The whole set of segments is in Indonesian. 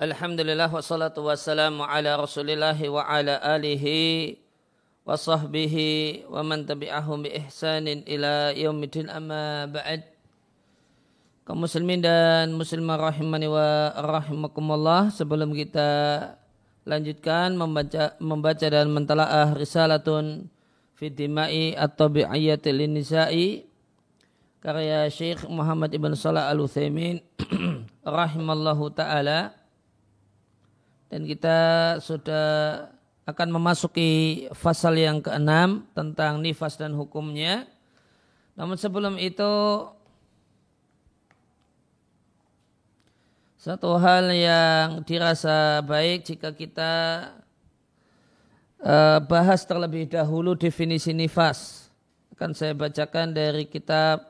Alhamdulillah wassalatu wassalamu ala rasulillahi wa ala alihi wa sahbihi wa man tabi'ahum bi ihsanin ila yaumidin amma ba'd. Kaum muslimin dan muslimah rahimani wa rahimakumullah sebelum kita lanjutkan membaca membaca dan mentalaah risalatun fi dimai atau bi'ayatil nisa'i karya Syekh Muhammad Ibn Salah Al-Utsaimin rahimallahu taala dan kita sudah akan memasuki pasal yang keenam tentang nifas dan hukumnya. Namun sebelum itu satu hal yang dirasa baik jika kita uh, bahas terlebih dahulu definisi nifas. Akan saya bacakan dari kitab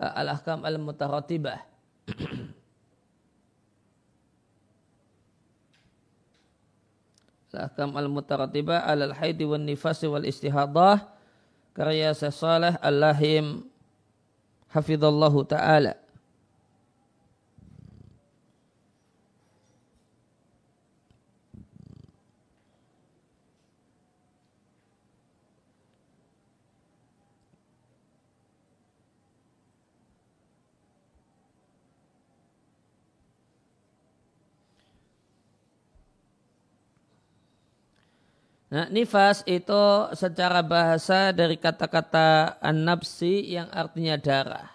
uh, Al-Ahkam Al-Mutaratibah. Ahkam al-mutaratibah alal haidi wal nifasi wal istihadah karya Salih Al-Lahim hafizallahu taala. Nah, nifas itu secara bahasa dari kata-kata an-nafsi yang artinya darah.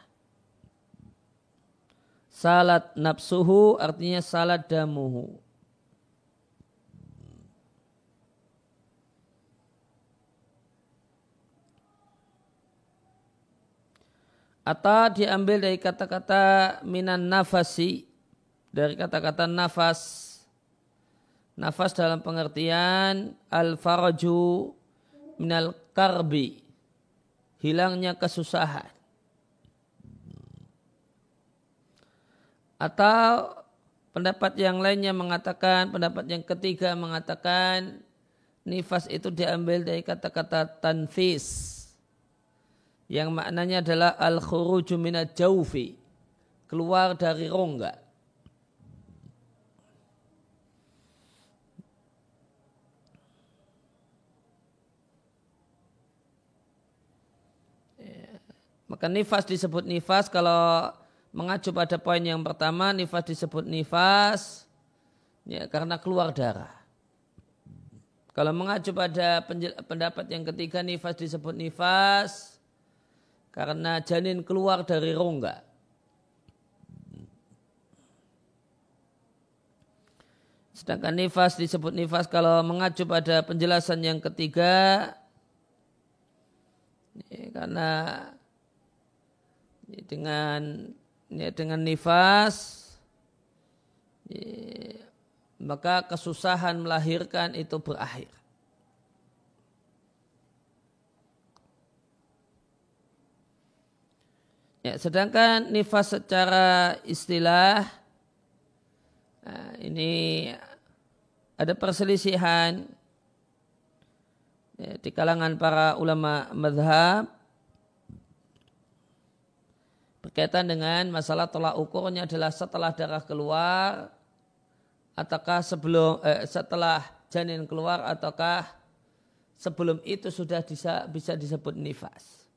Salat nafsuhu artinya salat damuhu. Atau diambil dari kata-kata minan nafasi. Dari kata-kata nafas Nafas dalam pengertian al-faraju minal karbi. Hilangnya kesusahan. Atau pendapat yang lainnya mengatakan, pendapat yang ketiga mengatakan nifas itu diambil dari kata-kata tanfis. Yang maknanya adalah al-khuruju minat jaufi. Keluar dari rongga. Maka nifas disebut nifas kalau mengacu pada poin yang pertama nifas disebut nifas ya karena keluar darah. Kalau mengacu pada pendapat yang ketiga nifas disebut nifas karena janin keluar dari rongga. Sedangkan nifas disebut nifas kalau mengacu pada penjelasan yang ketiga ya, karena dengan ya, dengan nifas ya, maka kesusahan melahirkan itu berakhir. Ya, sedangkan nifas secara istilah nah, ini ada perselisihan ya, di kalangan para ulama madhab berkaitan dengan masalah tolak ukurnya adalah setelah darah keluar ataukah sebelum eh, setelah janin keluar ataukah sebelum itu sudah bisa bisa disebut nifas.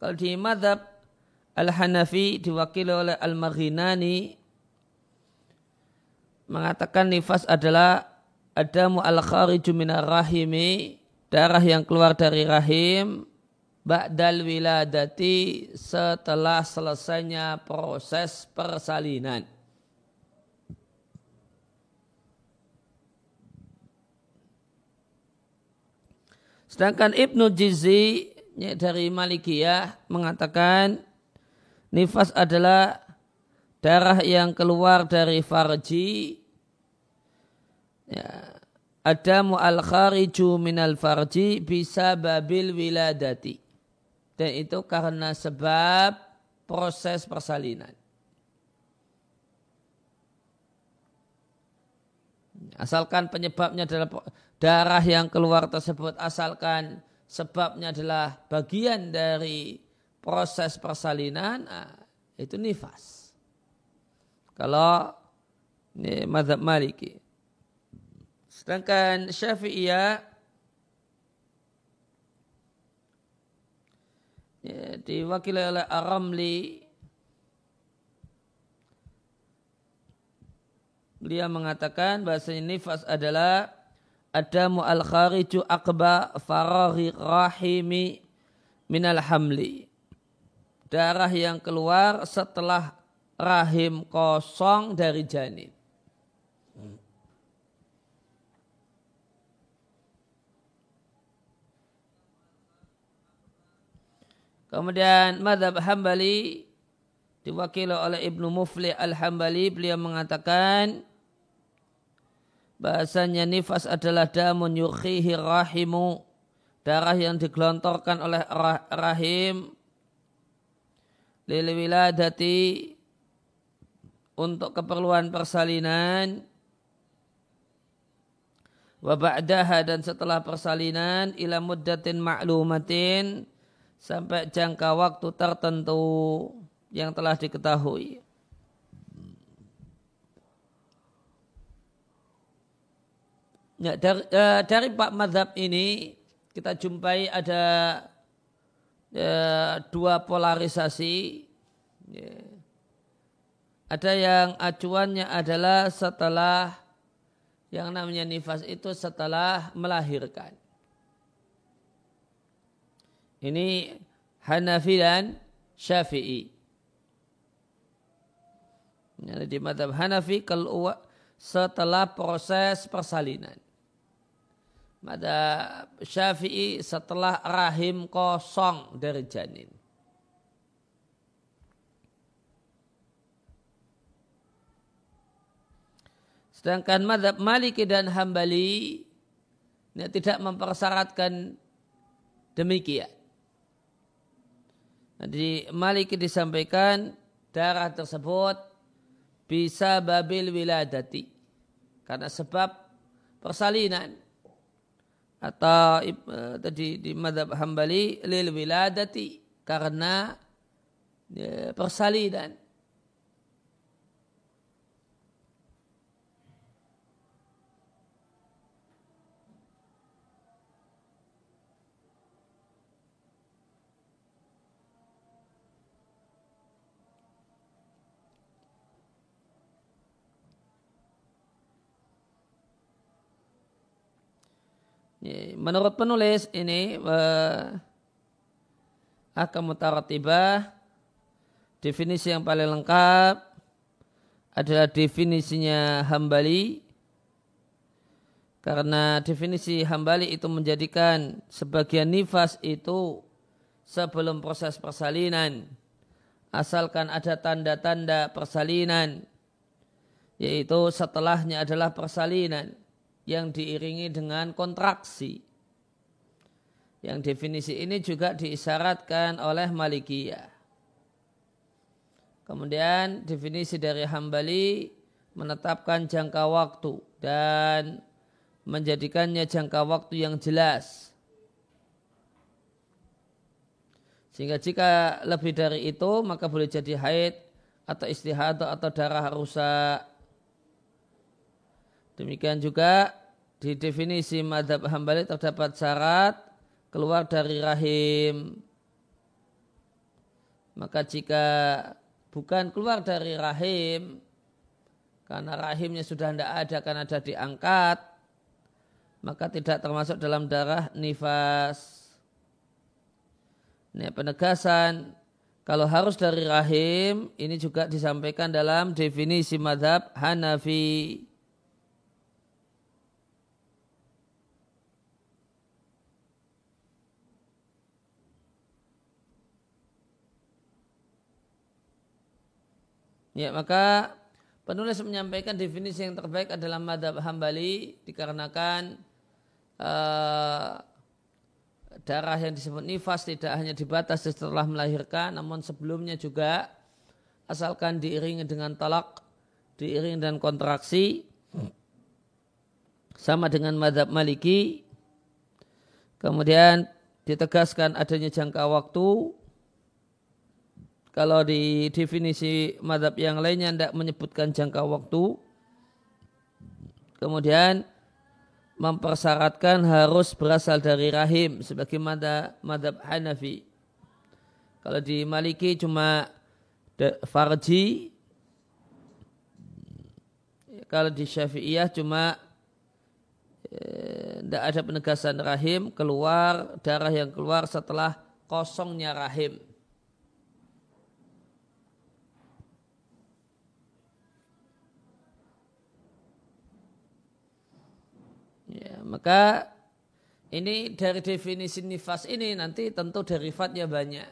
Kalau di madhab Al-Hanafi diwakili oleh Al-Maghinani mengatakan nifas adalah adamu al-khariju rahimi darah yang keluar dari rahim ba'dal wiladati setelah selesainya proses persalinan. Sedangkan Ibnu Jizi dari Malikiyah mengatakan nifas adalah darah yang keluar dari farji ya, ada mu'al khariju minal farji bisa babil wiladati dan itu karena sebab proses persalinan. Asalkan penyebabnya adalah darah yang keluar tersebut, asalkan sebabnya adalah bagian dari proses persalinan, ah, itu nifas. Kalau ini madhab maliki. Sedangkan syafi'iyah ya, diwakili oleh Aramli Beliau mengatakan bahasa nifas adalah adamu al khariju akba faraghi rahimi minal hamli. Darah yang keluar setelah rahim kosong dari janin. Kemudian madhab hambali diwakili oleh Ibnu Mufli al-Hambali. Beliau mengatakan bahasanya nifas adalah damun yukhihi rahimu. Darah yang digelontorkan oleh rahim. Lil wiladati untuk keperluan persalinan. Wa ba'daha dan setelah persalinan ila muddatin ma'lumatin sampai jangka waktu tertentu yang telah diketahui. Ya, dari, uh, dari Pak Madhab ini kita jumpai ada uh, dua polarisasi. Ya. Ada yang acuannya adalah setelah yang namanya nifas itu setelah melahirkan. Ini Hanafi dan Syafi'i. Di madhab Hanafi setelah proses persalinan. Mada Syafi'i setelah rahim kosong dari janin. Sedangkan madhab Maliki dan Hambali tidak mempersyaratkan demikian. Jadi Maliki disampaikan darah tersebut bisa babil wiladati. Karena sebab persalinan. Atau uh, tadi di madhab hambali lil wiladati. Karena ya, persalinan. Menurut penulis ini akan mutaratibah definisi yang paling lengkap adalah definisinya hambali. Karena definisi hambali itu menjadikan sebagian nifas itu sebelum proses persalinan. Asalkan ada tanda-tanda persalinan yaitu setelahnya adalah persalinan yang diiringi dengan kontraksi. Yang definisi ini juga diisyaratkan oleh Malikiyah. Kemudian definisi dari Hambali menetapkan jangka waktu dan menjadikannya jangka waktu yang jelas. Sehingga jika lebih dari itu maka boleh jadi haid atau istihadah atau darah rusak Demikian juga di definisi madhab hambali terdapat syarat keluar dari rahim. Maka jika bukan keluar dari rahim, karena rahimnya sudah tidak ada karena ada diangkat, maka tidak termasuk dalam darah nifas. Ini penegasan kalau harus dari rahim ini juga disampaikan dalam definisi madhab Hanafi. Ya, maka penulis menyampaikan definisi yang terbaik adalah madhab hambali dikarenakan uh, darah yang disebut nifas tidak hanya dibatasi setelah melahirkan, namun sebelumnya juga asalkan diiringi dengan talak, diiringi dengan kontraksi, sama dengan madhab maliki, kemudian ditegaskan adanya jangka waktu, kalau di definisi madhab yang lainnya tidak menyebutkan jangka waktu. Kemudian mempersyaratkan harus berasal dari rahim sebagai madhab Hanafi. Kalau di Maliki cuma farji, kalau di Syafi'iyah cuma tidak eh, ada penegasan rahim keluar darah yang keluar setelah kosongnya rahim. Ya, maka ini dari definisi nifas ini nanti tentu derivatnya banyak.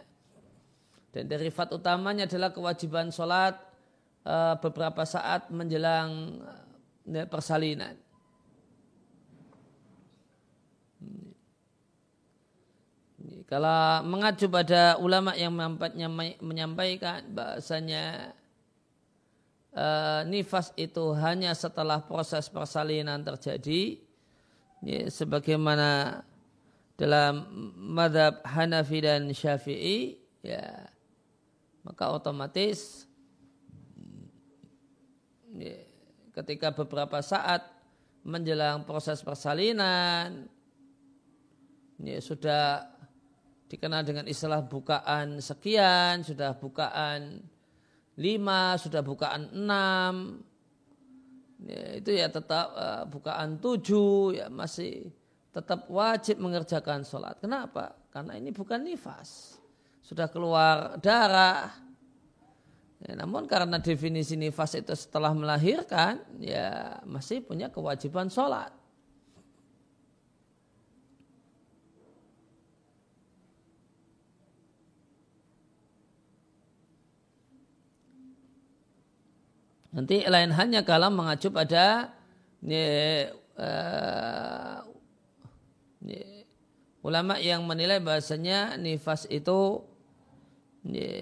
Dan derivat utamanya adalah kewajiban sholat uh, beberapa saat menjelang uh, persalinan. Kalau mengacu pada ulama yang menyampaikan bahasanya nifas itu hanya setelah proses persalinan terjadi, ya, sebagaimana dalam madhab Hanafi dan Syafi'i ya maka otomatis ya, ketika beberapa saat menjelang proses persalinan ya sudah dikenal dengan istilah bukaan sekian sudah bukaan lima sudah bukaan enam ya, itu ya tetap uh, bukaan tujuh ya masih tetap wajib mengerjakan sholat. Kenapa? Karena ini bukan nifas. Sudah keluar darah. Ya, namun karena definisi nifas itu setelah melahirkan, ya masih punya kewajiban sholat. Nanti lain hanya kalau mengacu pada ya, uh, ya, ulama yang menilai bahasanya nifas itu ya,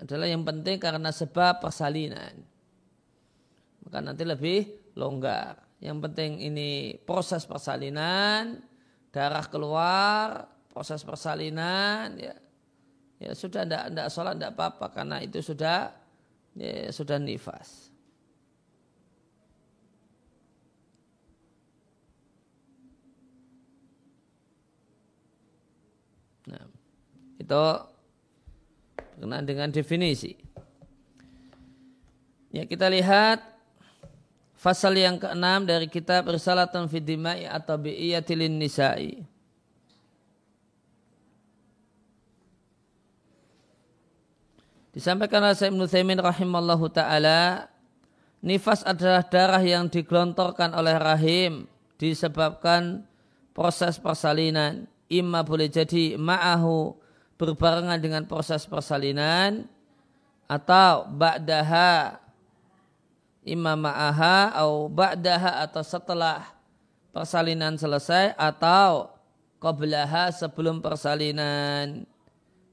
adalah yang penting karena sebab persalinan. Maka nanti lebih longgar. Yang penting ini proses persalinan, darah keluar, proses persalinan, ya, ya sudah tidak tidak sholat tidak apa-apa karena itu sudah ya, sudah nifas. Nah, itu berkenaan dengan definisi. Ya, kita lihat fasal yang keenam dari kitab Risalatun Fidimai atau Bi'iyatilin Nisa'i. Disampaikan oleh Ibnu Thaimin rahimallahu taala, nifas adalah darah yang digelontorkan oleh rahim disebabkan proses persalinan. Imma boleh jadi ma'ahu berbarengan dengan proses persalinan atau ba'daha imma ma'aha atau ba'daha atau setelah persalinan selesai atau qablaha sebelum persalinan.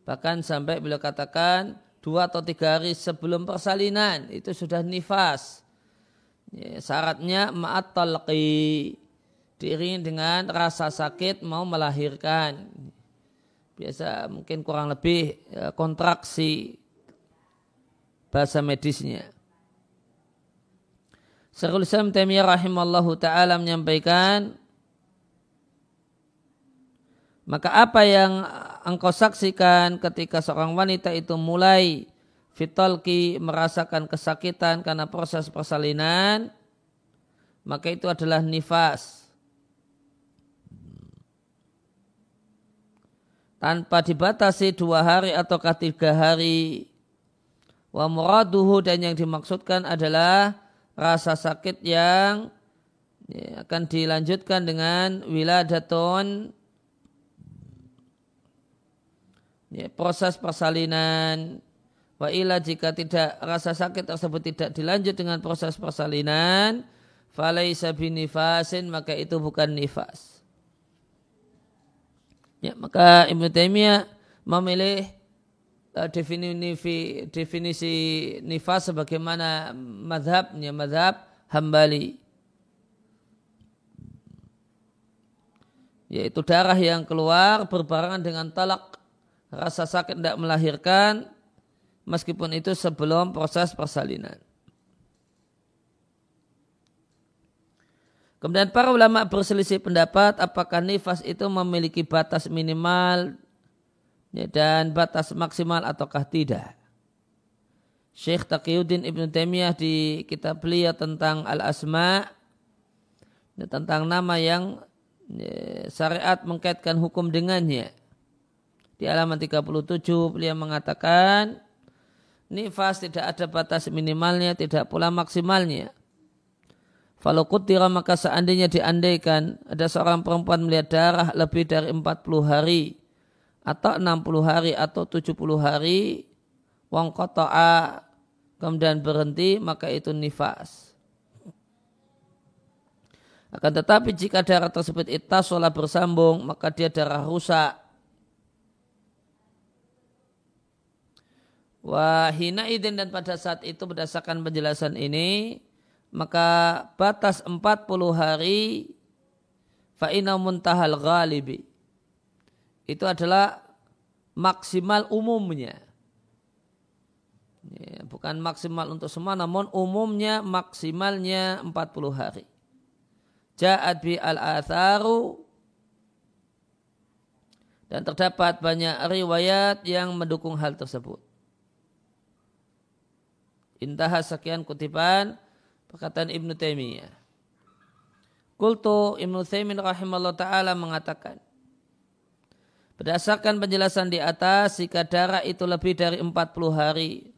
Bahkan sampai beliau katakan dua atau tiga hari sebelum persalinan itu sudah nifas. Ya, syaratnya ma'at talqi diiringi dengan rasa sakit mau melahirkan. Biasa mungkin kurang lebih ya, kontraksi bahasa medisnya. Syekhul Islam Taimiyah rahimallahu taala menyampaikan maka apa yang engkau saksikan ketika seorang wanita itu mulai fitolki merasakan kesakitan karena proses persalinan, maka itu adalah nifas. Tanpa dibatasi dua hari atau tiga hari. Wa muraduhu dan yang dimaksudkan adalah rasa sakit yang ya, akan dilanjutkan dengan wiladatun ya, proses persalinan. Wa ila jika tidak rasa sakit tersebut tidak dilanjut dengan proses persalinan falaisa binifasin maka itu bukan nifas. Ya maka Ibnu Taimiyah memilih uh, definisi definisi nifas sebagaimana madhabnya madhab hambali. Yaitu darah yang keluar berbarengan dengan talak rasa sakit tidak melahirkan, meskipun itu sebelum proses persalinan. Kemudian para ulama berselisih pendapat apakah nifas itu memiliki batas minimal ya, dan batas maksimal ataukah tidak. Syekh Taqiyuddin Ibn Taimiyah di kitab beliau tentang al-asma ya, tentang nama yang ya, syariat mengkaitkan hukum dengannya. Di halaman 37 beliau mengatakan nifas tidak ada batas minimalnya, tidak pula maksimalnya. Kalau kutira maka seandainya diandaikan ada seorang perempuan melihat darah lebih dari 40 hari atau 60 hari atau 70 hari wong kotoa kemudian berhenti maka itu nifas. Akan tetapi jika darah tersebut itasolah bersambung maka dia darah rusak. Wahina idin dan pada saat itu berdasarkan penjelasan ini maka batas 40 hari fa'ina muntahal ghalibi. Itu adalah maksimal umumnya. Ya, bukan maksimal untuk semua namun umumnya maksimalnya 40 hari. Ja'ad bi al-atharu dan terdapat banyak riwayat yang mendukung hal tersebut. Intah sekian kutipan Perkataan Ibnu Taimiyah. Kultu Ibnu Taimin rahimahullah ta'ala mengatakan. Berdasarkan penjelasan di atas, jika darah itu lebih dari 40 hari.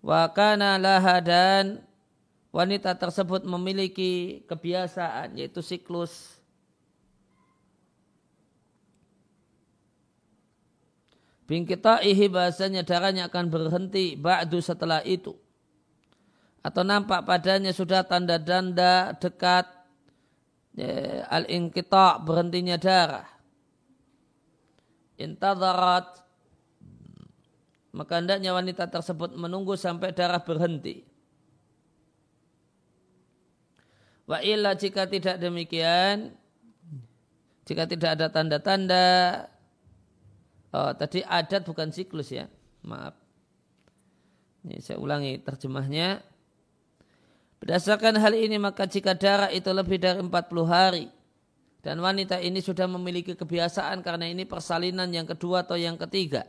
Wa kana laha dan wanita tersebut memiliki kebiasaan yaitu siklus Bingkita'ihi bahasanya darahnya akan berhenti ba'du setelah itu atau nampak padanya sudah tanda-tanda dekat ya, al-inqita berhentinya darah. Intadharat maka hendaknya wanita tersebut menunggu sampai darah berhenti. Wa illa jika tidak demikian, jika tidak ada tanda-tanda, oh, tadi adat bukan siklus ya, maaf. Ini saya ulangi terjemahnya. Berdasarkan hal ini maka jika darah itu lebih dari 40 hari dan wanita ini sudah memiliki kebiasaan karena ini persalinan yang kedua atau yang ketiga.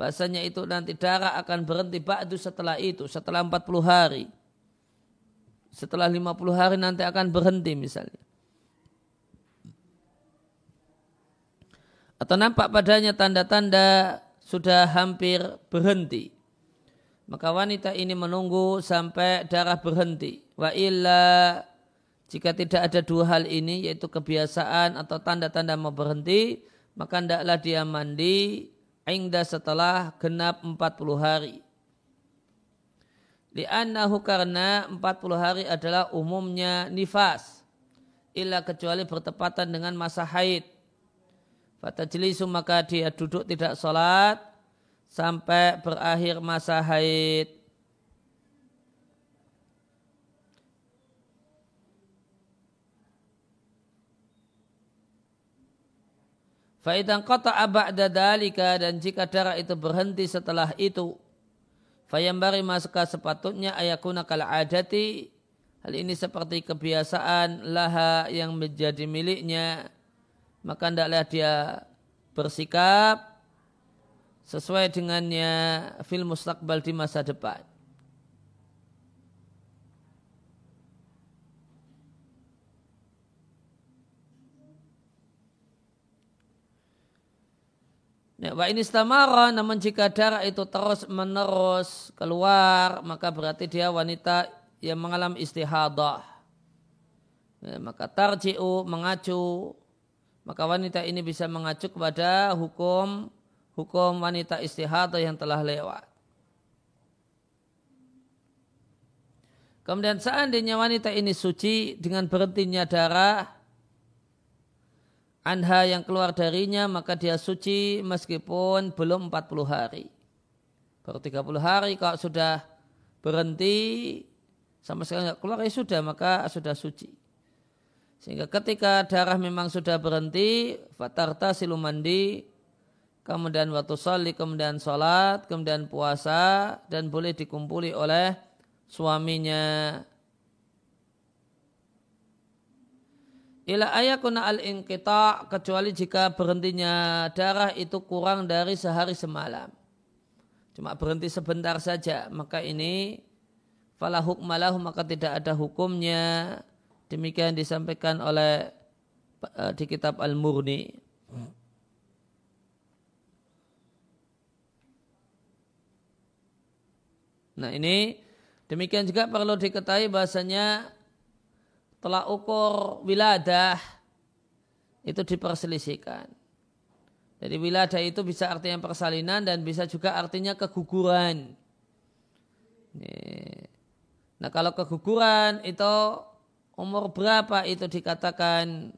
Bahasanya itu nanti darah akan berhenti ba'du setelah itu, setelah 40 hari. Setelah 50 hari nanti akan berhenti misalnya. Atau nampak padanya tanda-tanda sudah hampir berhenti maka wanita ini menunggu sampai darah berhenti. Wa illa jika tidak ada dua hal ini yaitu kebiasaan atau tanda-tanda mau berhenti, maka hendaklah dia mandi ingda setelah genap 40 hari. Li'annahu karena 40 hari adalah umumnya nifas. Illa kecuali bertepatan dengan masa haid. Fatajlisu maka dia duduk tidak sholat sampai berakhir masa haid. Faidan kota ba'da dalika dan jika darah itu berhenti setelah itu Fayambari maka sepatutnya ayakuna kala adati Hal ini seperti kebiasaan laha yang menjadi miliknya Maka hendaklah dia bersikap sesuai dengannya fil mustakbal di masa depan. Nah, wa ini istamara, namun jika darah itu terus menerus keluar, maka berarti dia wanita yang mengalami istihadah. Nah, maka tarji'u mengacu, maka wanita ini bisa mengacu kepada hukum hukum wanita istihadah yang telah lewat. Kemudian seandainya wanita ini suci dengan berhentinya darah anha yang keluar darinya maka dia suci meskipun belum 40 hari. Baru 30 hari kalau sudah berhenti sama sekali nggak keluar ya sudah maka sudah suci. Sehingga ketika darah memang sudah berhenti fatarta silumandi kemudian waktu soli, kemudian sholat, kemudian puasa, dan boleh dikumpuli oleh suaminya. Ila ayakuna al inqita kecuali jika berhentinya darah itu kurang dari sehari semalam. Cuma berhenti sebentar saja, maka ini fala hukmalahu maka tidak ada hukumnya. Demikian disampaikan oleh uh, di kitab Al-Murni. Nah ini demikian juga perlu diketahui bahasanya telah ukur wiladah itu diperselisihkan. Jadi wiladah itu bisa artinya persalinan dan bisa juga artinya keguguran. Nah kalau keguguran itu umur berapa itu dikatakan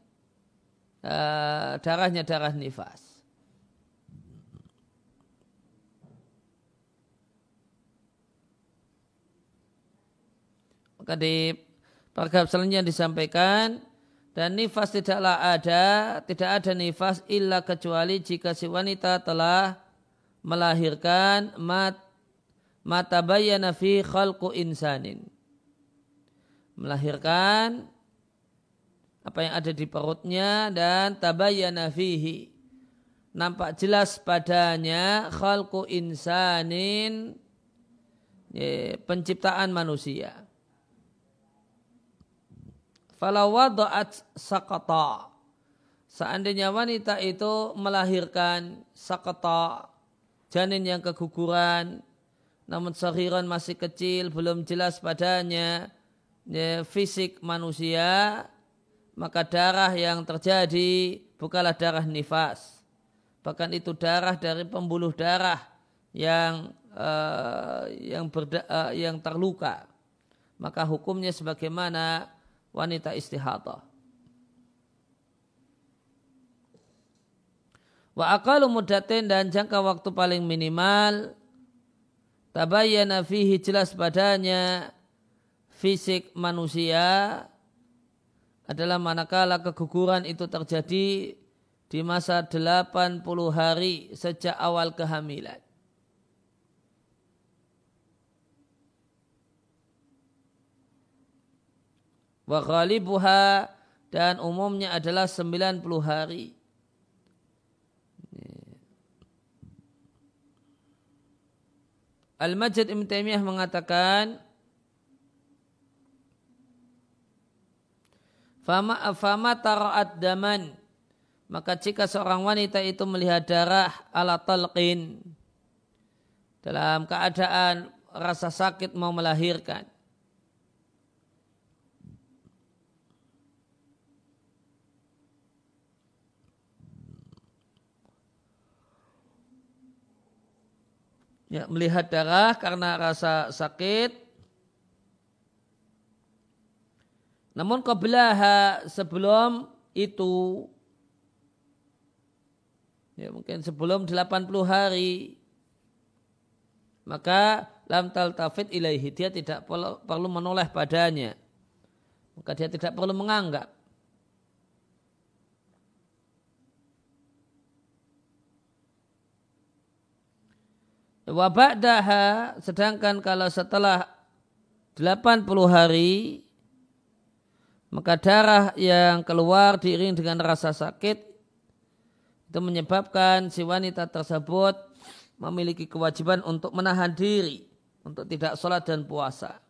uh, darahnya darah nifas. Maka di paragraf selanjutnya disampaikan dan nifas tidaklah ada, tidak ada nifas illa kecuali jika si wanita telah melahirkan mat mata bayana fi khalqu insanin. Melahirkan apa yang ada di perutnya dan tabayyana fihi. Nampak jelas padanya khalqu insanin penciptaan manusia. Falau wada'at sakata. Seandainya wanita itu melahirkan sakata, janin yang keguguran, namun sahiran masih kecil, belum jelas padanya ya, fisik manusia, maka darah yang terjadi bukanlah darah nifas. Bahkan itu darah dari pembuluh darah yang uh, yang berda, uh, yang terluka. Maka hukumnya sebagaimana wanita istihadah. Wa aqalu mudatin dan jangka waktu paling minimal tabayyana fihi jelas padanya fisik manusia adalah manakala keguguran itu terjadi di masa 80 hari sejak awal kehamilan. wa ghalibuha dan umumnya adalah 90 hari. Al-Majid Ibn Taimiyah mengatakan Fama afama tara'at daman maka jika seorang wanita itu melihat darah ala talqin dalam keadaan rasa sakit mau melahirkan ya, melihat darah karena rasa sakit. Namun qablaha sebelum itu ya mungkin sebelum 80 hari maka lam taltafid ilaihi dia tidak perlu menoleh padanya. Maka dia tidak perlu menganggap. Wabakdaha sedangkan kalau setelah 80 hari maka darah yang keluar diiring dengan rasa sakit itu menyebabkan si wanita tersebut memiliki kewajiban untuk menahan diri untuk tidak sholat dan puasa.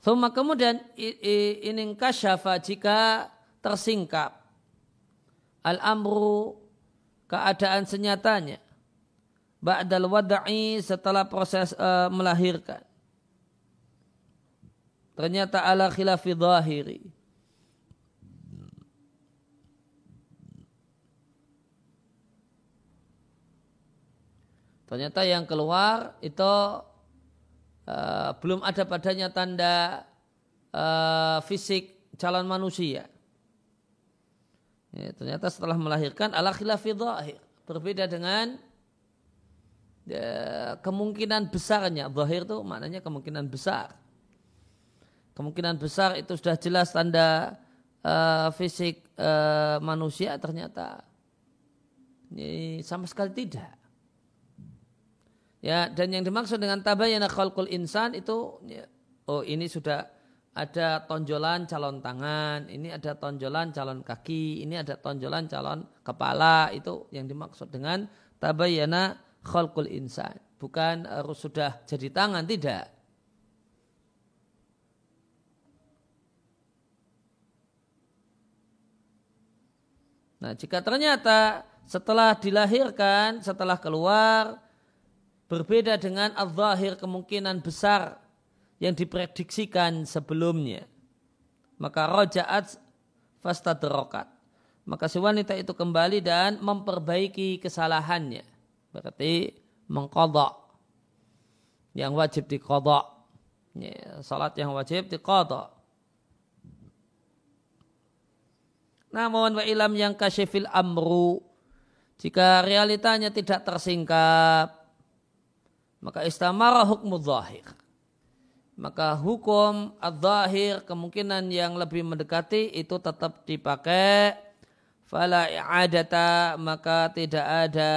Thumma kemudian ini kasyafa jika tersingkap al-amru keadaan senyatanya. Ba'dal wada'i setelah proses uh, melahirkan. Ternyata ala khilafi zahiri. Ternyata yang keluar itu uh, belum ada padanya tanda uh, fisik calon manusia. Ya, ternyata setelah melahirkan ala khilafi zahir. Berbeda dengan ya, kemungkinan besarnya. Zahir itu maknanya kemungkinan besar. kemungkinan besar itu sudah jelas tanda uh, fisik uh, manusia ternyata ini sama sekali tidak. Ya, dan yang dimaksud dengan tabayana khalqul insan itu ya, oh ini sudah ada tonjolan calon tangan, ini ada tonjolan calon kaki, ini ada tonjolan calon kepala, itu yang dimaksud dengan tabayana khalqul insan. Bukan harus sudah jadi tangan, tidak. Nah, jika ternyata setelah dilahirkan, setelah keluar, berbeda dengan al-zahir kemungkinan besar yang diprediksikan sebelumnya. Maka rojaat fastadrokat. Maka si wanita itu kembali dan memperbaiki kesalahannya. Berarti mengkodok. Yang wajib dikodok. Ya, salat yang wajib dikodok. Namun wa ilam yang kasyifil amru jika realitanya tidak tersingkap maka istamara hukmu zahir. Maka hukum al-zahir kemungkinan yang lebih mendekati itu tetap dipakai fala i'adata maka tidak ada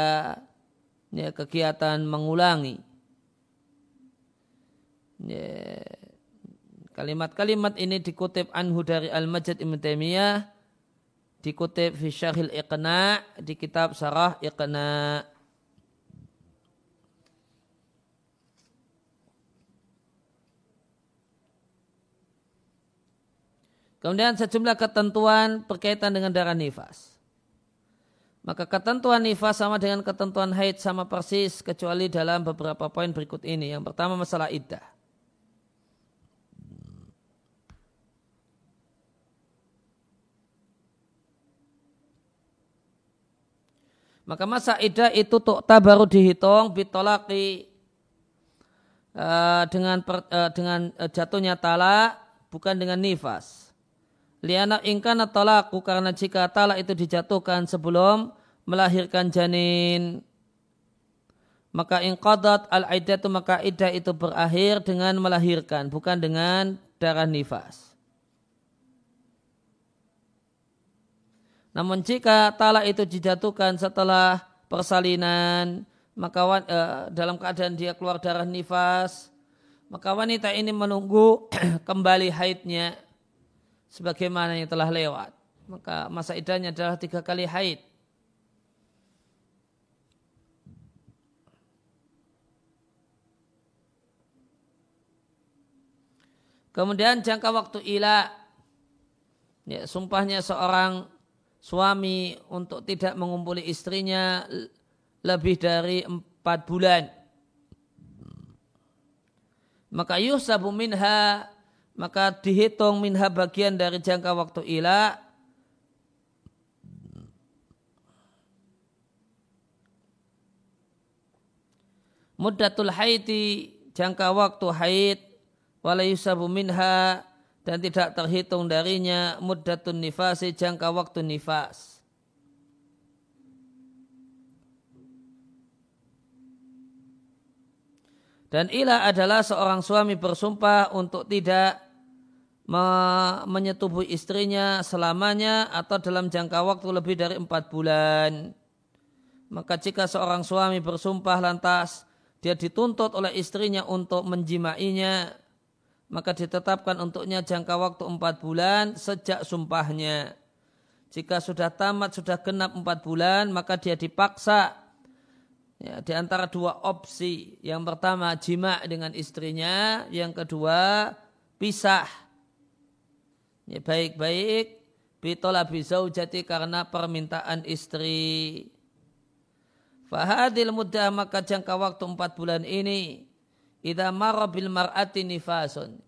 ya, kegiatan mengulangi. Ya, kalimat-kalimat ini dikutip anhu dari Al-Majid Ibn Taimiyah dikutip fi syarhil iqna di kitab sarah iqna Kemudian sejumlah ketentuan berkaitan dengan darah nifas. Maka ketentuan nifas sama dengan ketentuan haid sama persis kecuali dalam beberapa poin berikut ini. Yang pertama masalah iddah. Maka masa idah itu tukta baru dihitung bitolaki uh, dengan uh, dengan uh, jatuhnya talak bukan dengan nifas. Liana ingkana talaku karena jika talak itu dijatuhkan sebelum melahirkan janin maka ingqadat al iddatu maka iddah itu berakhir dengan melahirkan bukan dengan darah nifas. Namun jika talak itu dijatuhkan setelah persalinan, maka uh, dalam keadaan dia keluar darah nifas, maka wanita ini menunggu kembali haidnya sebagaimana yang telah lewat. Maka masa idahnya adalah tiga kali haid. Kemudian jangka waktu ila, ya, sumpahnya seorang suami untuk tidak mengumpuli istrinya lebih dari empat bulan. Maka yusabu minha, maka dihitung minha bagian dari jangka waktu ila. Muddatul haiti jangka waktu haid. Wala yusabu minha dan tidak terhitung darinya. Muddatun nifasi jangka waktu nifas. Dan ilah adalah seorang suami bersumpah untuk tidak me menyetubuhi istrinya selamanya atau dalam jangka waktu lebih dari empat bulan. Maka jika seorang suami bersumpah lantas dia dituntut oleh istrinya untuk menjimainya maka ditetapkan untuknya jangka waktu empat bulan sejak sumpahnya. Jika sudah tamat, sudah genap empat bulan, maka dia dipaksa ya, di antara dua opsi. Yang pertama jima dengan istrinya, yang kedua pisah. Ya, baik-baik bitola jati karena permintaan istri. Fahadil mudah maka jangka waktu empat bulan ini idza marra bil mar'ati nifasun.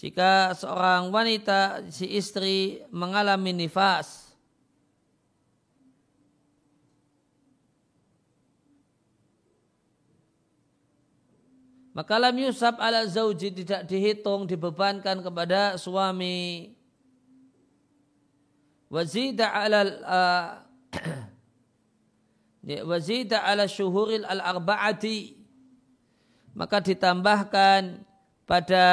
Jika seorang wanita si istri mengalami nifas maka lam yusab ala zauji tidak dihitung dibebankan kepada suami wazida ala uh, wazida ala syuhuril al arba'ati maka ditambahkan pada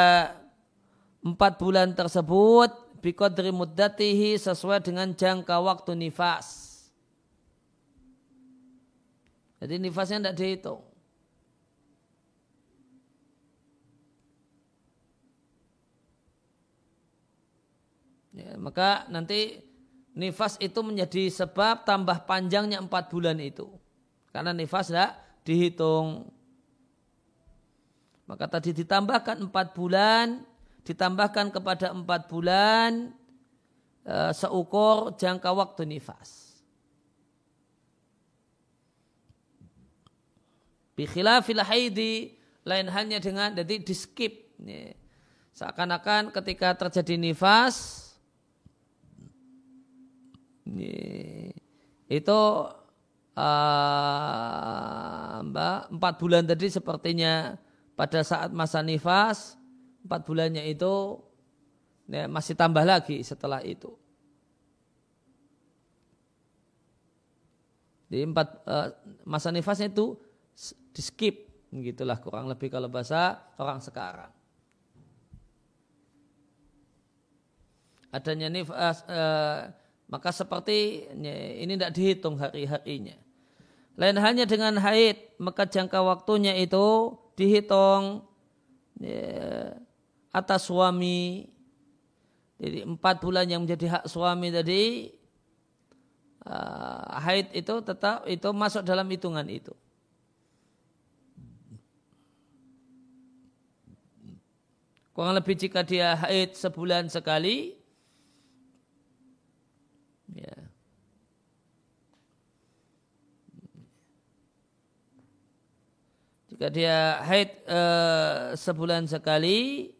empat bulan tersebut biqadri muddatihi sesuai dengan jangka waktu nifas. Jadi nifasnya tidak dihitung. Ya, maka nanti nifas itu menjadi sebab tambah panjangnya empat bulan itu. Karena nifas tidak dihitung. Maka tadi ditambahkan empat bulan, ditambahkan kepada empat bulan e, seukur jangka waktu nifas. Bikhilafil haidi lain hanya dengan jadi di skip. Seakan-akan ketika terjadi nifas itu uh, empat bulan tadi sepertinya pada saat masa nifas empat bulannya itu ya, masih tambah lagi setelah itu. Di empat uh, masa nifasnya itu di skip, gitulah kurang lebih kalau bahasa orang sekarang. Adanya nifas uh, maka seperti ini tidak dihitung hari-harinya. Lain hanya dengan haid, maka jangka waktunya itu dihitung ya, atas suami. Jadi empat bulan yang menjadi hak suami tadi, uh, haid itu tetap itu masuk dalam hitungan itu. Kurang lebih jika dia haid sebulan sekali, Ya. Jika dia haid e, sebulan sekali,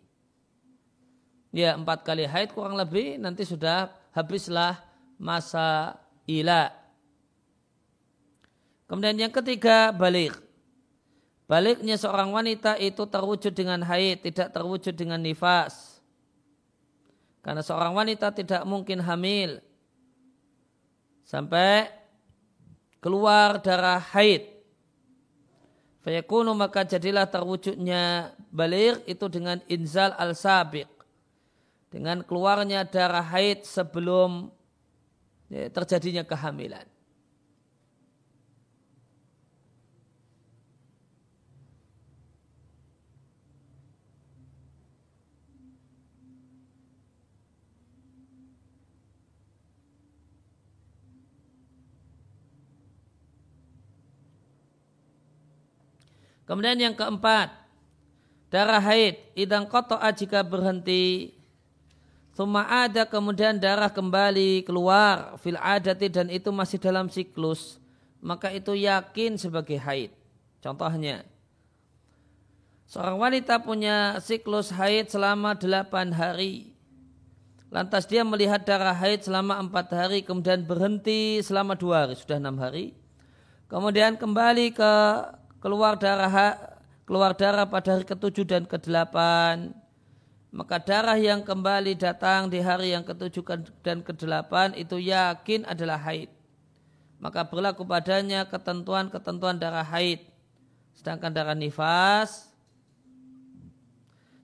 ya empat kali haid kurang lebih nanti sudah habislah masa ila. Kemudian yang ketiga balik. Baliknya seorang wanita itu terwujud dengan haid, tidak terwujud dengan nifas. Karena seorang wanita tidak mungkin hamil sampai keluar darah haid. Fayakunu maka jadilah terwujudnya balik itu dengan inzal al-sabiq. Dengan keluarnya darah haid sebelum ya, terjadinya kehamilan. Kemudian yang keempat, darah haid idang kotoa jika berhenti Suma ada kemudian darah kembali keluar fil adati dan itu masih dalam siklus maka itu yakin sebagai haid. Contohnya seorang wanita punya siklus haid selama delapan hari. Lantas dia melihat darah haid selama empat hari kemudian berhenti selama dua hari sudah enam hari. Kemudian kembali ke keluar darah keluar darah pada hari ketujuh dan kedelapan. Maka darah yang kembali datang di hari yang ketujuh dan kedelapan itu yakin adalah haid. Maka berlaku padanya ketentuan-ketentuan darah haid. Sedangkan darah nifas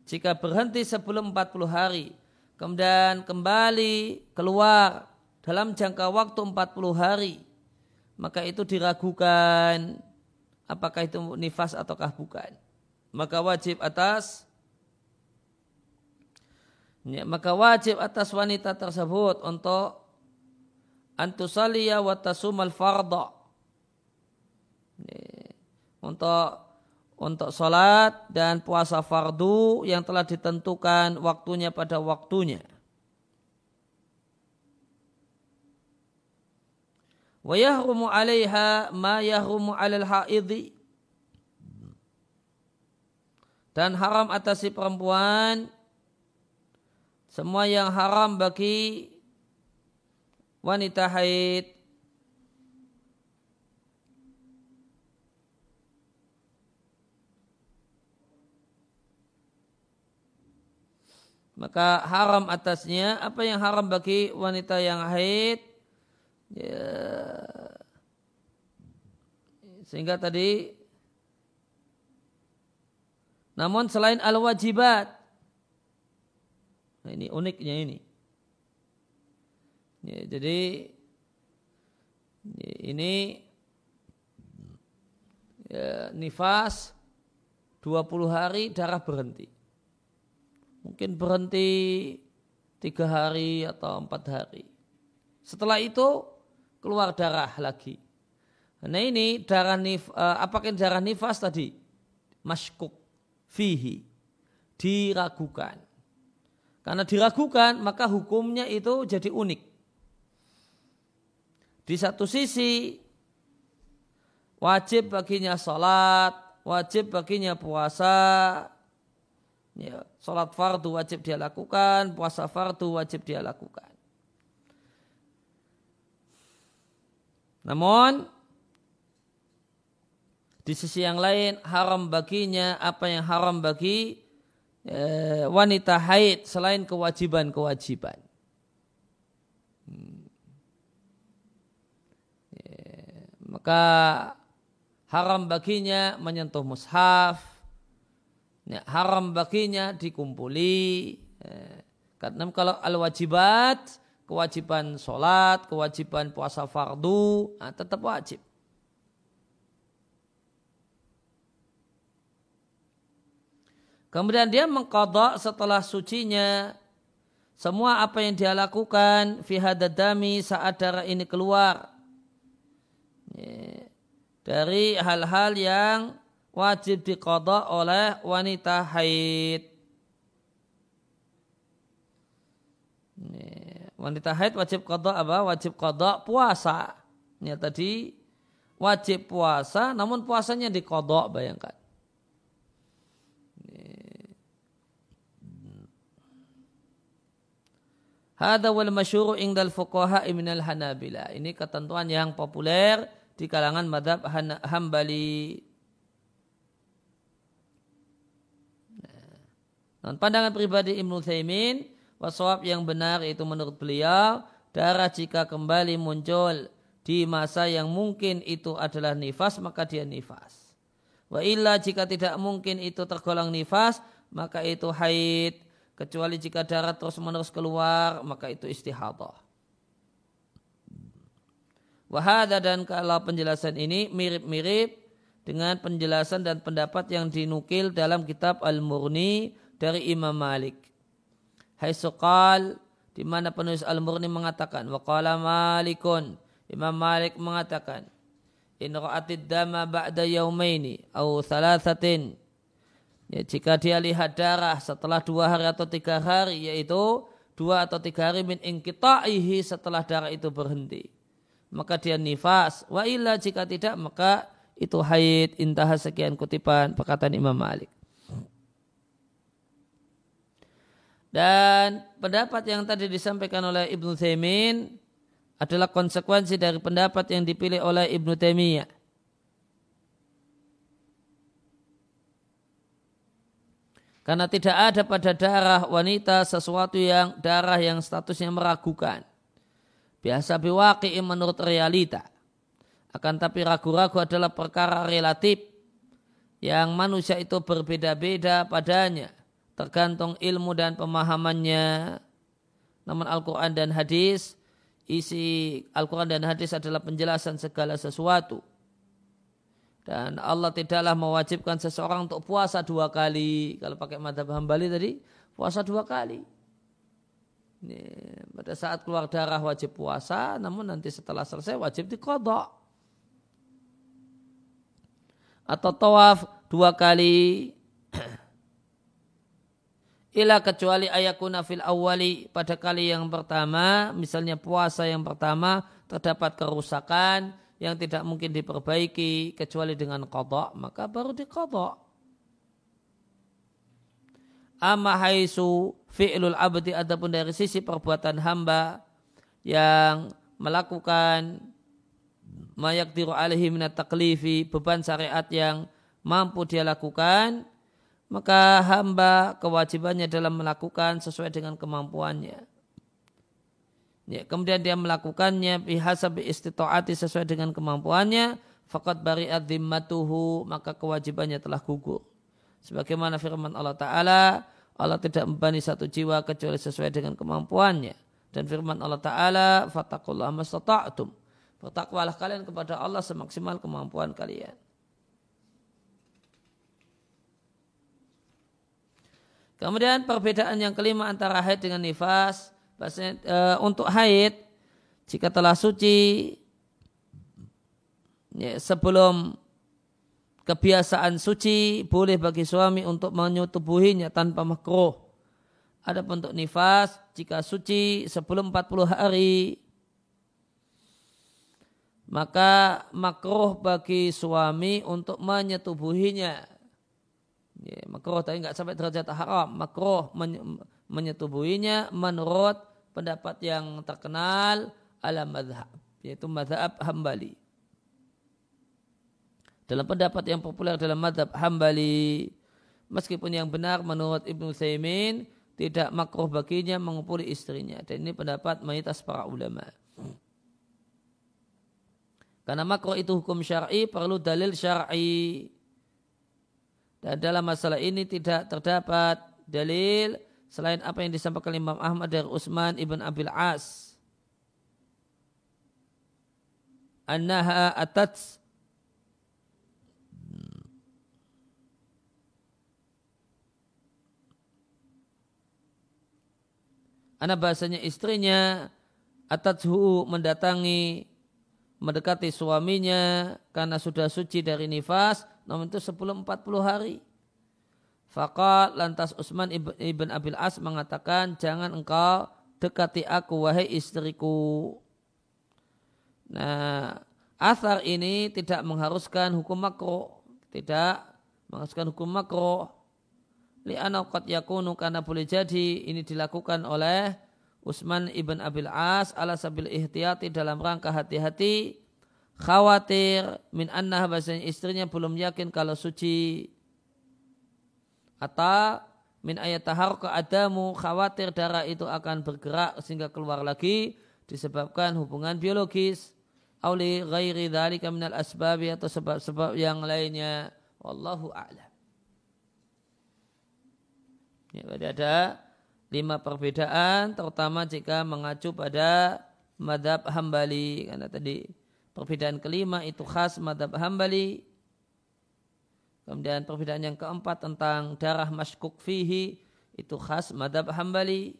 jika berhenti sebelum 40 hari kemudian kembali keluar dalam jangka waktu 40 hari maka itu diragukan apakah itu nifas ataukah bukan. Maka wajib atas ya, maka wajib atas wanita tersebut untuk antusaliya wa tasumal. Ya, untuk untuk sholat dan puasa fardu yang telah ditentukan waktunya pada waktunya. Wa yahrumu 'alaiha ma yahrumu 'alal haidhi. Dan haram atas si perempuan semua yang haram bagi wanita haid. Maka haram atasnya apa yang haram bagi wanita yang haid Ya. Sehingga tadi namun selain al-wajibat Nah, ini uniknya ini. Ya, jadi ini ya, nifas 20 hari darah berhenti. Mungkin berhenti tiga hari atau empat hari. Setelah itu keluar darah lagi. Nah ini darah nif, uh, apakah darah nifas tadi? Maskuk, fihi, diragukan. Karena diragukan maka hukumnya itu jadi unik. Di satu sisi wajib baginya sholat, wajib baginya puasa, ya, sholat fardu wajib dia lakukan, puasa fardu wajib dia lakukan. Namun di sisi yang lain haram baginya apa yang haram bagi e, wanita haid selain kewajiban-kewajiban. Hmm. E, maka haram baginya menyentuh mushaf, ya, haram baginya dikumpuli. E, karena kalau al-wajibat, kewajiban sholat, kewajiban puasa fardu, nah, tetap wajib. Kemudian dia mengkodok setelah sucinya semua apa yang dia lakukan fi hadadami saat darah ini keluar dari hal-hal yang wajib dikodok oleh wanita haid. Wanita haid wajib kodok apa? Wajib kodok puasa. Ini tadi wajib puasa, namun puasanya dikodok bayangkan. Hada wal masyuru ingdal fuqaha minal hanabila. Ini ketentuan yang populer di kalangan madhab hambali. Nah, pandangan pribadi Ibnu Thaimin, waswab yang benar itu menurut beliau, darah jika kembali muncul di masa yang mungkin itu adalah nifas, maka dia nifas. Wa illa jika tidak mungkin itu tergolong nifas, maka itu haid kecuali jika darah terus menerus keluar maka itu istihadah. Wahada dan kalau penjelasan ini mirip-mirip dengan penjelasan dan pendapat yang dinukil dalam kitab Al-Murni dari Imam Malik. Hai sukal di mana penulis Al-Murni mengatakan waqala Malikun Imam Malik mengatakan in ra'atid dama ba'da yaumaini au thalathatin Ya, jika dia lihat darah setelah dua hari atau tiga hari, yaitu dua atau tiga hari min ingkita'ihi setelah darah itu berhenti. Maka dia nifas. Wa illa jika tidak, maka itu haid intah sekian kutipan perkataan Imam Malik. Dan pendapat yang tadi disampaikan oleh Ibnu Taimin adalah konsekuensi dari pendapat yang dipilih oleh Ibnu Taimiyah Karena tidak ada pada darah wanita sesuatu yang darah yang statusnya meragukan. Biasa biwaki menurut realita. Akan tapi ragu-ragu adalah perkara relatif yang manusia itu berbeda-beda padanya. Tergantung ilmu dan pemahamannya. Namun Al-Quran dan hadis, isi Al-Quran dan hadis adalah penjelasan segala sesuatu dan Allah tidaklah mewajibkan seseorang untuk puasa dua kali. Kalau pakai mata hambali tadi, puasa dua kali. Ini, pada saat keluar darah wajib puasa, namun nanti setelah selesai wajib dikodok. Atau tawaf dua kali. Ila kecuali ayakuna fil awali pada kali yang pertama, misalnya puasa yang pertama terdapat kerusakan, yang tidak mungkin diperbaiki kecuali dengan kodok, maka baru dikodok. Amma haisu fi'lul abdi adapun dari sisi perbuatan hamba yang melakukan mayak diru alaihi minat taklifi beban syariat yang mampu dia lakukan maka hamba kewajibannya dalam melakukan sesuai dengan kemampuannya Ya, kemudian dia melakukannya bihasab istita'ati sesuai dengan kemampuannya, fakat bari'at dhimmatuhu, maka kewajibannya telah gugur. Sebagaimana firman Allah Ta'ala, Allah tidak membani satu jiwa kecuali sesuai dengan kemampuannya. Dan firman Allah Ta'ala, Fatakullah mastata'atum. Bertakwalah kalian kepada Allah semaksimal kemampuan kalian. Kemudian perbedaan yang kelima antara haid dengan nifas. Bahasanya, e, untuk haid, jika telah suci, ya, sebelum kebiasaan suci boleh bagi suami untuk menyetubuhinya tanpa makruh. Ada bentuk nifas jika suci sebelum 40 hari maka makruh bagi suami untuk menyetubuhinya. Ya, makruh tapi nggak sampai derajat haram. Makruh menyetubuhinya menurut pendapat yang terkenal ala madhab yaitu madhab hambali. Dalam pendapat yang populer dalam madhab hambali, meskipun yang benar menurut Ibnu Thaymin, tidak makruh baginya mengumpuli istrinya. Dan ini pendapat mayoritas para ulama. Karena makruh itu hukum syar'i perlu dalil syar'i. Dan dalam masalah ini tidak terdapat dalil selain apa yang disampaikan Imam Ahmad dari Utsman ibn Abil As. Annaha atat Anak bahasanya istrinya atathu mendatangi mendekati suaminya karena sudah suci dari nifas namun itu sebelum 40 hari. Fakat lantas Utsman ibn Abil As mengatakan jangan engkau dekati aku wahai istriku. Nah, asar ini tidak mengharuskan hukum makro, tidak mengharuskan hukum makro li'anau qad yakunu karena boleh jadi ini dilakukan oleh Utsman ibn Abil As ala sabil ihtiyati dalam rangka hati-hati khawatir min anna bahasanya istrinya belum yakin kalau suci. Atau min ayat tahar adamu khawatir darah itu akan bergerak sehingga keluar lagi disebabkan hubungan biologis. Auli ghairi dzalika minal asbabi atau sebab-sebab yang lainnya. Wallahu a'lam. Ya, berarti ada lima perbedaan, terutama jika mengacu pada madhab hambali. Karena tadi perbedaan kelima itu khas madhab hambali. Kemudian perbedaan yang keempat tentang darah maskuk fihi itu khas madhab hambali.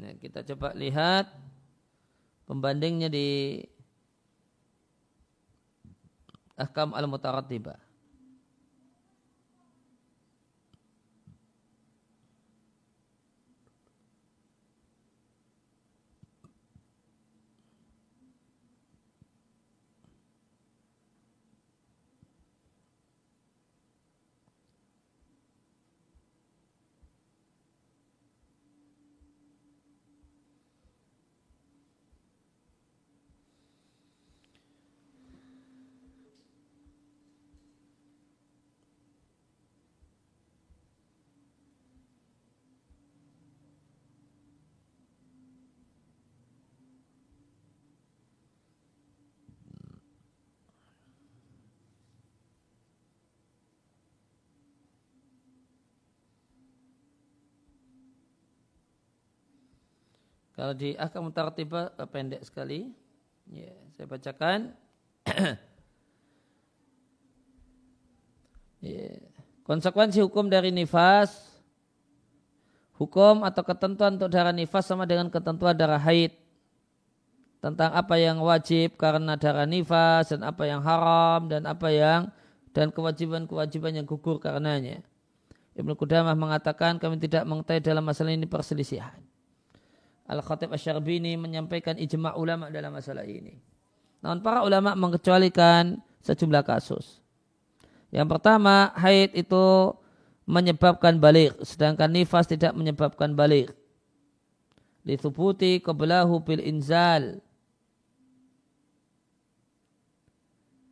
Nah, kita coba lihat pembandingnya di Ahkam al-Mutarattibah. Kalau di ahkam tartibah eh, pendek sekali. Ya, saya bacakan. ya. Konsekuensi hukum dari nifas hukum atau ketentuan untuk darah nifas sama dengan ketentuan darah haid tentang apa yang wajib karena darah nifas dan apa yang haram dan apa yang dan kewajiban-kewajiban yang gugur karenanya. Ibnu Qudamah mengatakan kami tidak mengetahui dalam masalah ini perselisihan. Al-Khatib Asyarbini menyampaikan ijma' ulama dalam masalah ini. Namun para ulama mengecualikan sejumlah kasus. Yang pertama, haid itu menyebabkan balik, sedangkan nifas tidak menyebabkan balik. Lithubuti kebelahu bil inzal.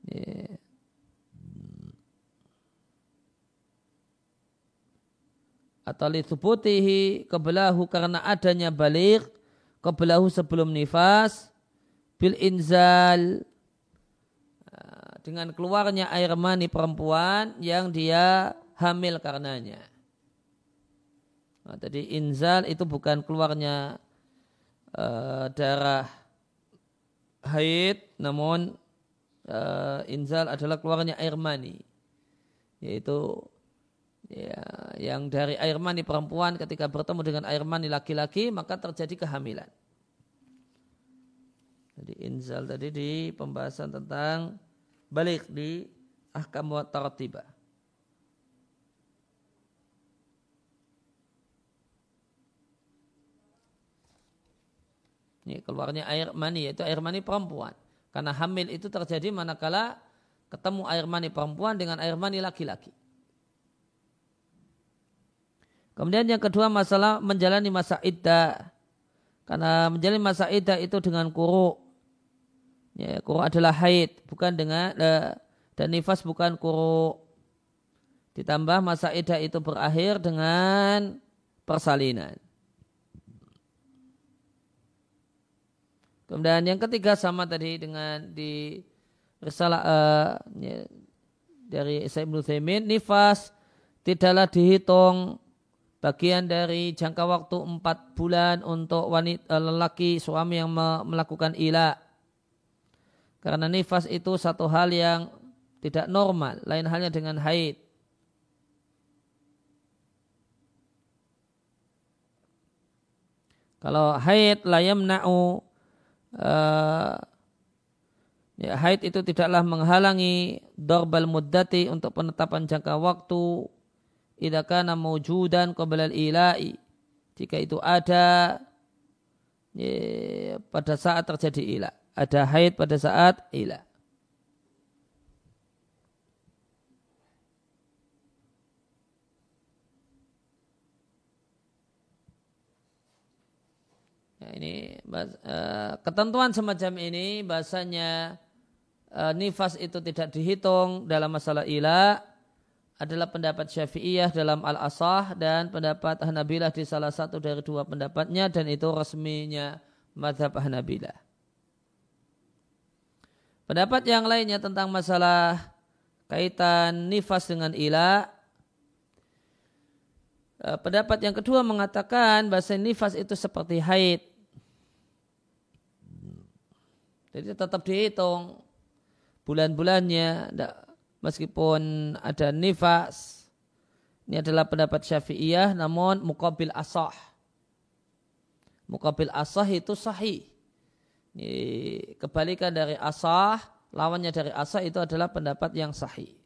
Yeah. Atau litubutihi kebelahu karena adanya balik kebelahu sebelum nifas bil inzal dengan keluarnya air mani perempuan yang dia hamil karenanya. Nah, jadi inzal itu bukan keluarnya uh, darah haid, namun uh, inzal adalah keluarnya air mani, yaitu ya, yang dari air mani perempuan ketika bertemu dengan air mani laki-laki maka terjadi kehamilan. Jadi inzal tadi di pembahasan tentang balik di ahkam wa tartibah. Ini keluarnya air mani yaitu air mani perempuan. Karena hamil itu terjadi manakala ketemu air mani perempuan dengan air mani laki-laki. Kemudian yang kedua masalah menjalani masa iddah. Karena menjalani masa iddah itu dengan kuru. Ya, kuru adalah haid, bukan dengan uh, dan nifas bukan kuru. Ditambah masa iddah itu berakhir dengan persalinan. Kemudian yang ketiga sama tadi dengan di risalah uh, dari Ibnu Thaimin, nifas tidaklah dihitung bagian dari jangka waktu empat bulan untuk wanita lelaki suami yang melakukan ila. Karena nifas itu satu hal yang tidak normal, lain halnya dengan haid. Kalau haid layam na'u uh, ya, haid itu tidaklah menghalangi dorbal muddati untuk penetapan jangka waktu idza kana mawjudan qabla al-ila'i. Jika itu ada ya, pada saat terjadi ila. Ada haid pada saat ila. Ya, ini uh, ketentuan semacam ini bahasanya uh, nifas itu tidak dihitung dalam masalah ila adalah pendapat Syafi'iyah dalam Al-Asah dan pendapat Hanabilah di salah satu dari dua pendapatnya dan itu resminya madhab Hanabilah. Pendapat yang lainnya tentang masalah kaitan nifas dengan ila. Eh, pendapat yang kedua mengatakan bahasa nifas itu seperti haid. Jadi tetap dihitung bulan-bulannya, meskipun ada nifas ini adalah pendapat syafi'iyah namun mukabil asah. Mukabil asah itu sahih. Ini kebalikan dari asah lawannya dari asah itu adalah pendapat yang sahih.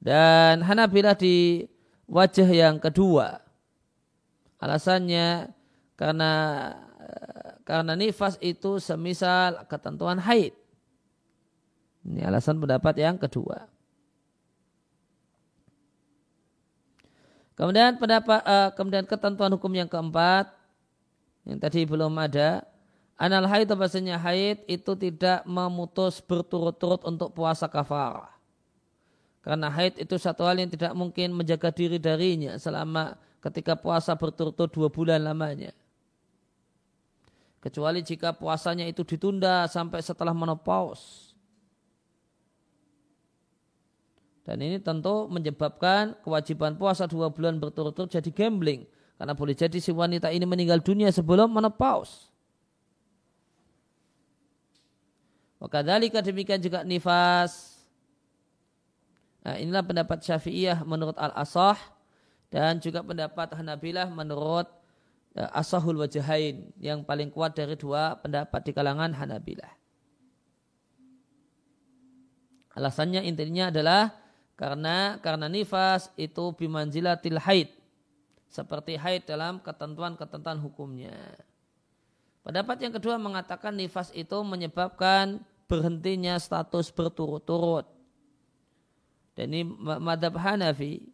Dan Hanabilah di wajah yang kedua. Alasannya karena karena nifas itu semisal ketentuan haid ini alasan pendapat yang kedua. Kemudian pendapat uh, kemudian ketentuan hukum yang keempat yang tadi belum ada anal haid bahasanya haid itu tidak memutus berturut-turut untuk puasa kafarah. Karena haid itu satu hal yang tidak mungkin menjaga diri darinya selama ketika puasa berturut-turut dua bulan lamanya. Kecuali jika puasanya itu ditunda sampai setelah menopause. Dan ini tentu menyebabkan kewajiban puasa dua bulan berturut-turut jadi gambling. Karena boleh jadi si wanita ini meninggal dunia sebelum menopause. Maka dalika demikian juga nifas. Nah, inilah pendapat Syafi'iyah menurut Al-Asah dan juga pendapat Hanabilah menurut uh, Asahul Wajahain yang paling kuat dari dua pendapat di kalangan Hanabilah. Alasannya intinya adalah karena karena nifas itu bimanzilatil haid. Seperti haid dalam ketentuan-ketentuan hukumnya. Pendapat yang kedua mengatakan nifas itu menyebabkan berhentinya status berturut-turut. Dan ini madhab Hanafi.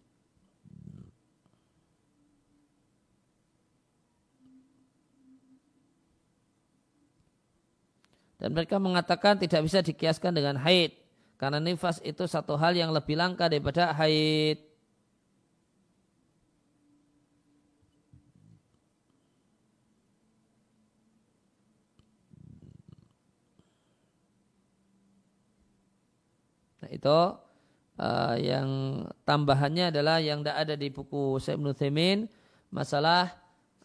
Dan mereka mengatakan tidak bisa dikiaskan dengan haid. Karena nifas itu satu hal yang lebih langka daripada haid. Nah, itu uh, yang tambahannya adalah yang tidak ada di buku Syekh Thimin, masalah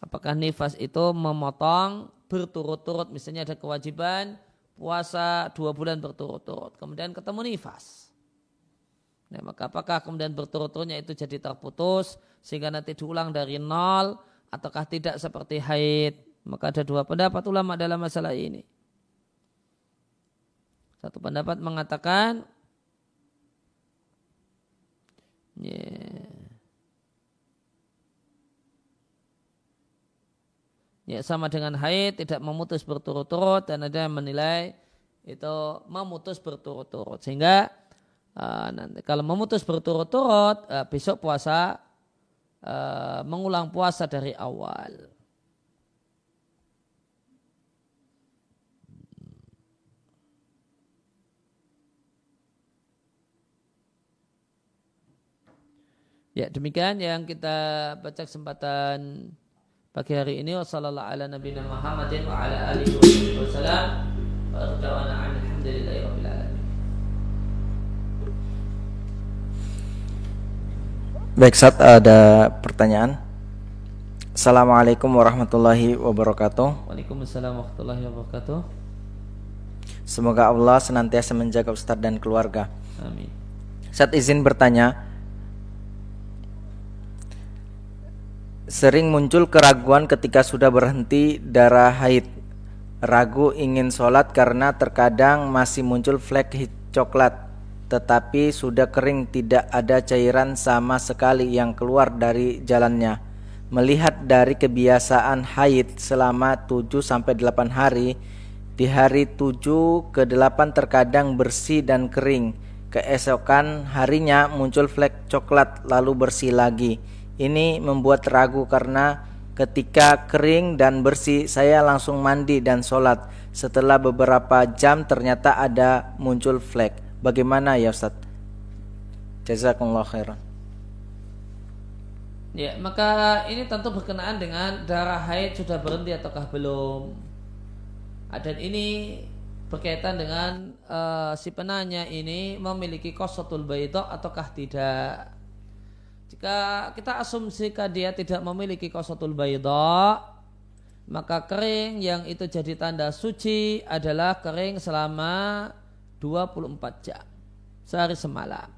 apakah nifas itu memotong berturut-turut misalnya ada kewajiban puasa dua bulan berturut-turut kemudian ketemu nifas. Nah, maka apakah kemudian berturut-turutnya itu jadi terputus sehingga nanti diulang dari nol ataukah tidak seperti haid? Maka ada dua pendapat ulama dalam masalah ini. Satu pendapat mengatakan yeah. Ya sama dengan haid tidak memutus berturut-turut dan ada yang menilai itu memutus berturut-turut sehingga uh, nanti kalau memutus berturut-turut uh, besok puasa uh, mengulang puasa dari awal. Ya demikian yang kita baca kesempatan pagi hari ini wasallallahu ala nabiyina Muhammadin wa ala alihi wasallam wa alhamdulillahi rabbil alamin Baik, saat ada pertanyaan. Assalamualaikum warahmatullahi wabarakatuh. Waalaikumsalam warahmatullahi wabarakatuh. Semoga Allah senantiasa menjaga Ustadz dan keluarga. Amin. Saat izin bertanya, sering muncul keraguan ketika sudah berhenti darah haid. Ragu ingin sholat karena terkadang masih muncul flek coklat tetapi sudah kering tidak ada cairan sama sekali yang keluar dari jalannya. Melihat dari kebiasaan haid selama 7 sampai 8 hari, di hari 7 ke 8 terkadang bersih dan kering. Keesokan harinya muncul flek coklat lalu bersih lagi. Ini membuat ragu karena ketika kering dan bersih saya langsung mandi dan sholat. Setelah beberapa jam ternyata ada muncul flek Bagaimana ya Ustaz? Jazakumullah khairan. Ya, maka ini tentu berkenaan dengan darah haid sudah berhenti ataukah belum. Ah, dan ini berkaitan dengan uh, si penanya ini memiliki kosotul baydo ataukah tidak. Jika kita asumsikan dia tidak memiliki kosotul baydo, maka kering yang itu jadi tanda suci adalah kering selama 24 jam sehari semalam.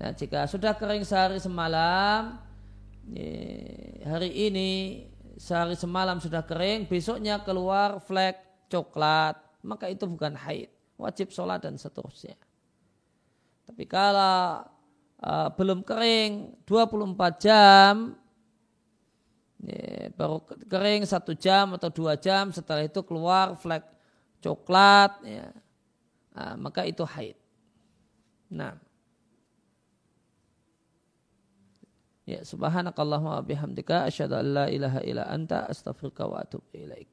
Nah, jika sudah kering sehari semalam, hari ini sehari semalam sudah kering, besoknya keluar flek coklat, maka itu bukan haid, wajib sholat dan seterusnya. Tapi kalau uh, belum kering 24 jam, ya, baru kering satu jam atau dua jam, setelah itu keluar flek coklat, ya, uh, maka itu haid. Nah. Ya subhanakallahumma bihamdika asyhadu an la ilaha illa anta astaghfiruka wa atubu ilaik.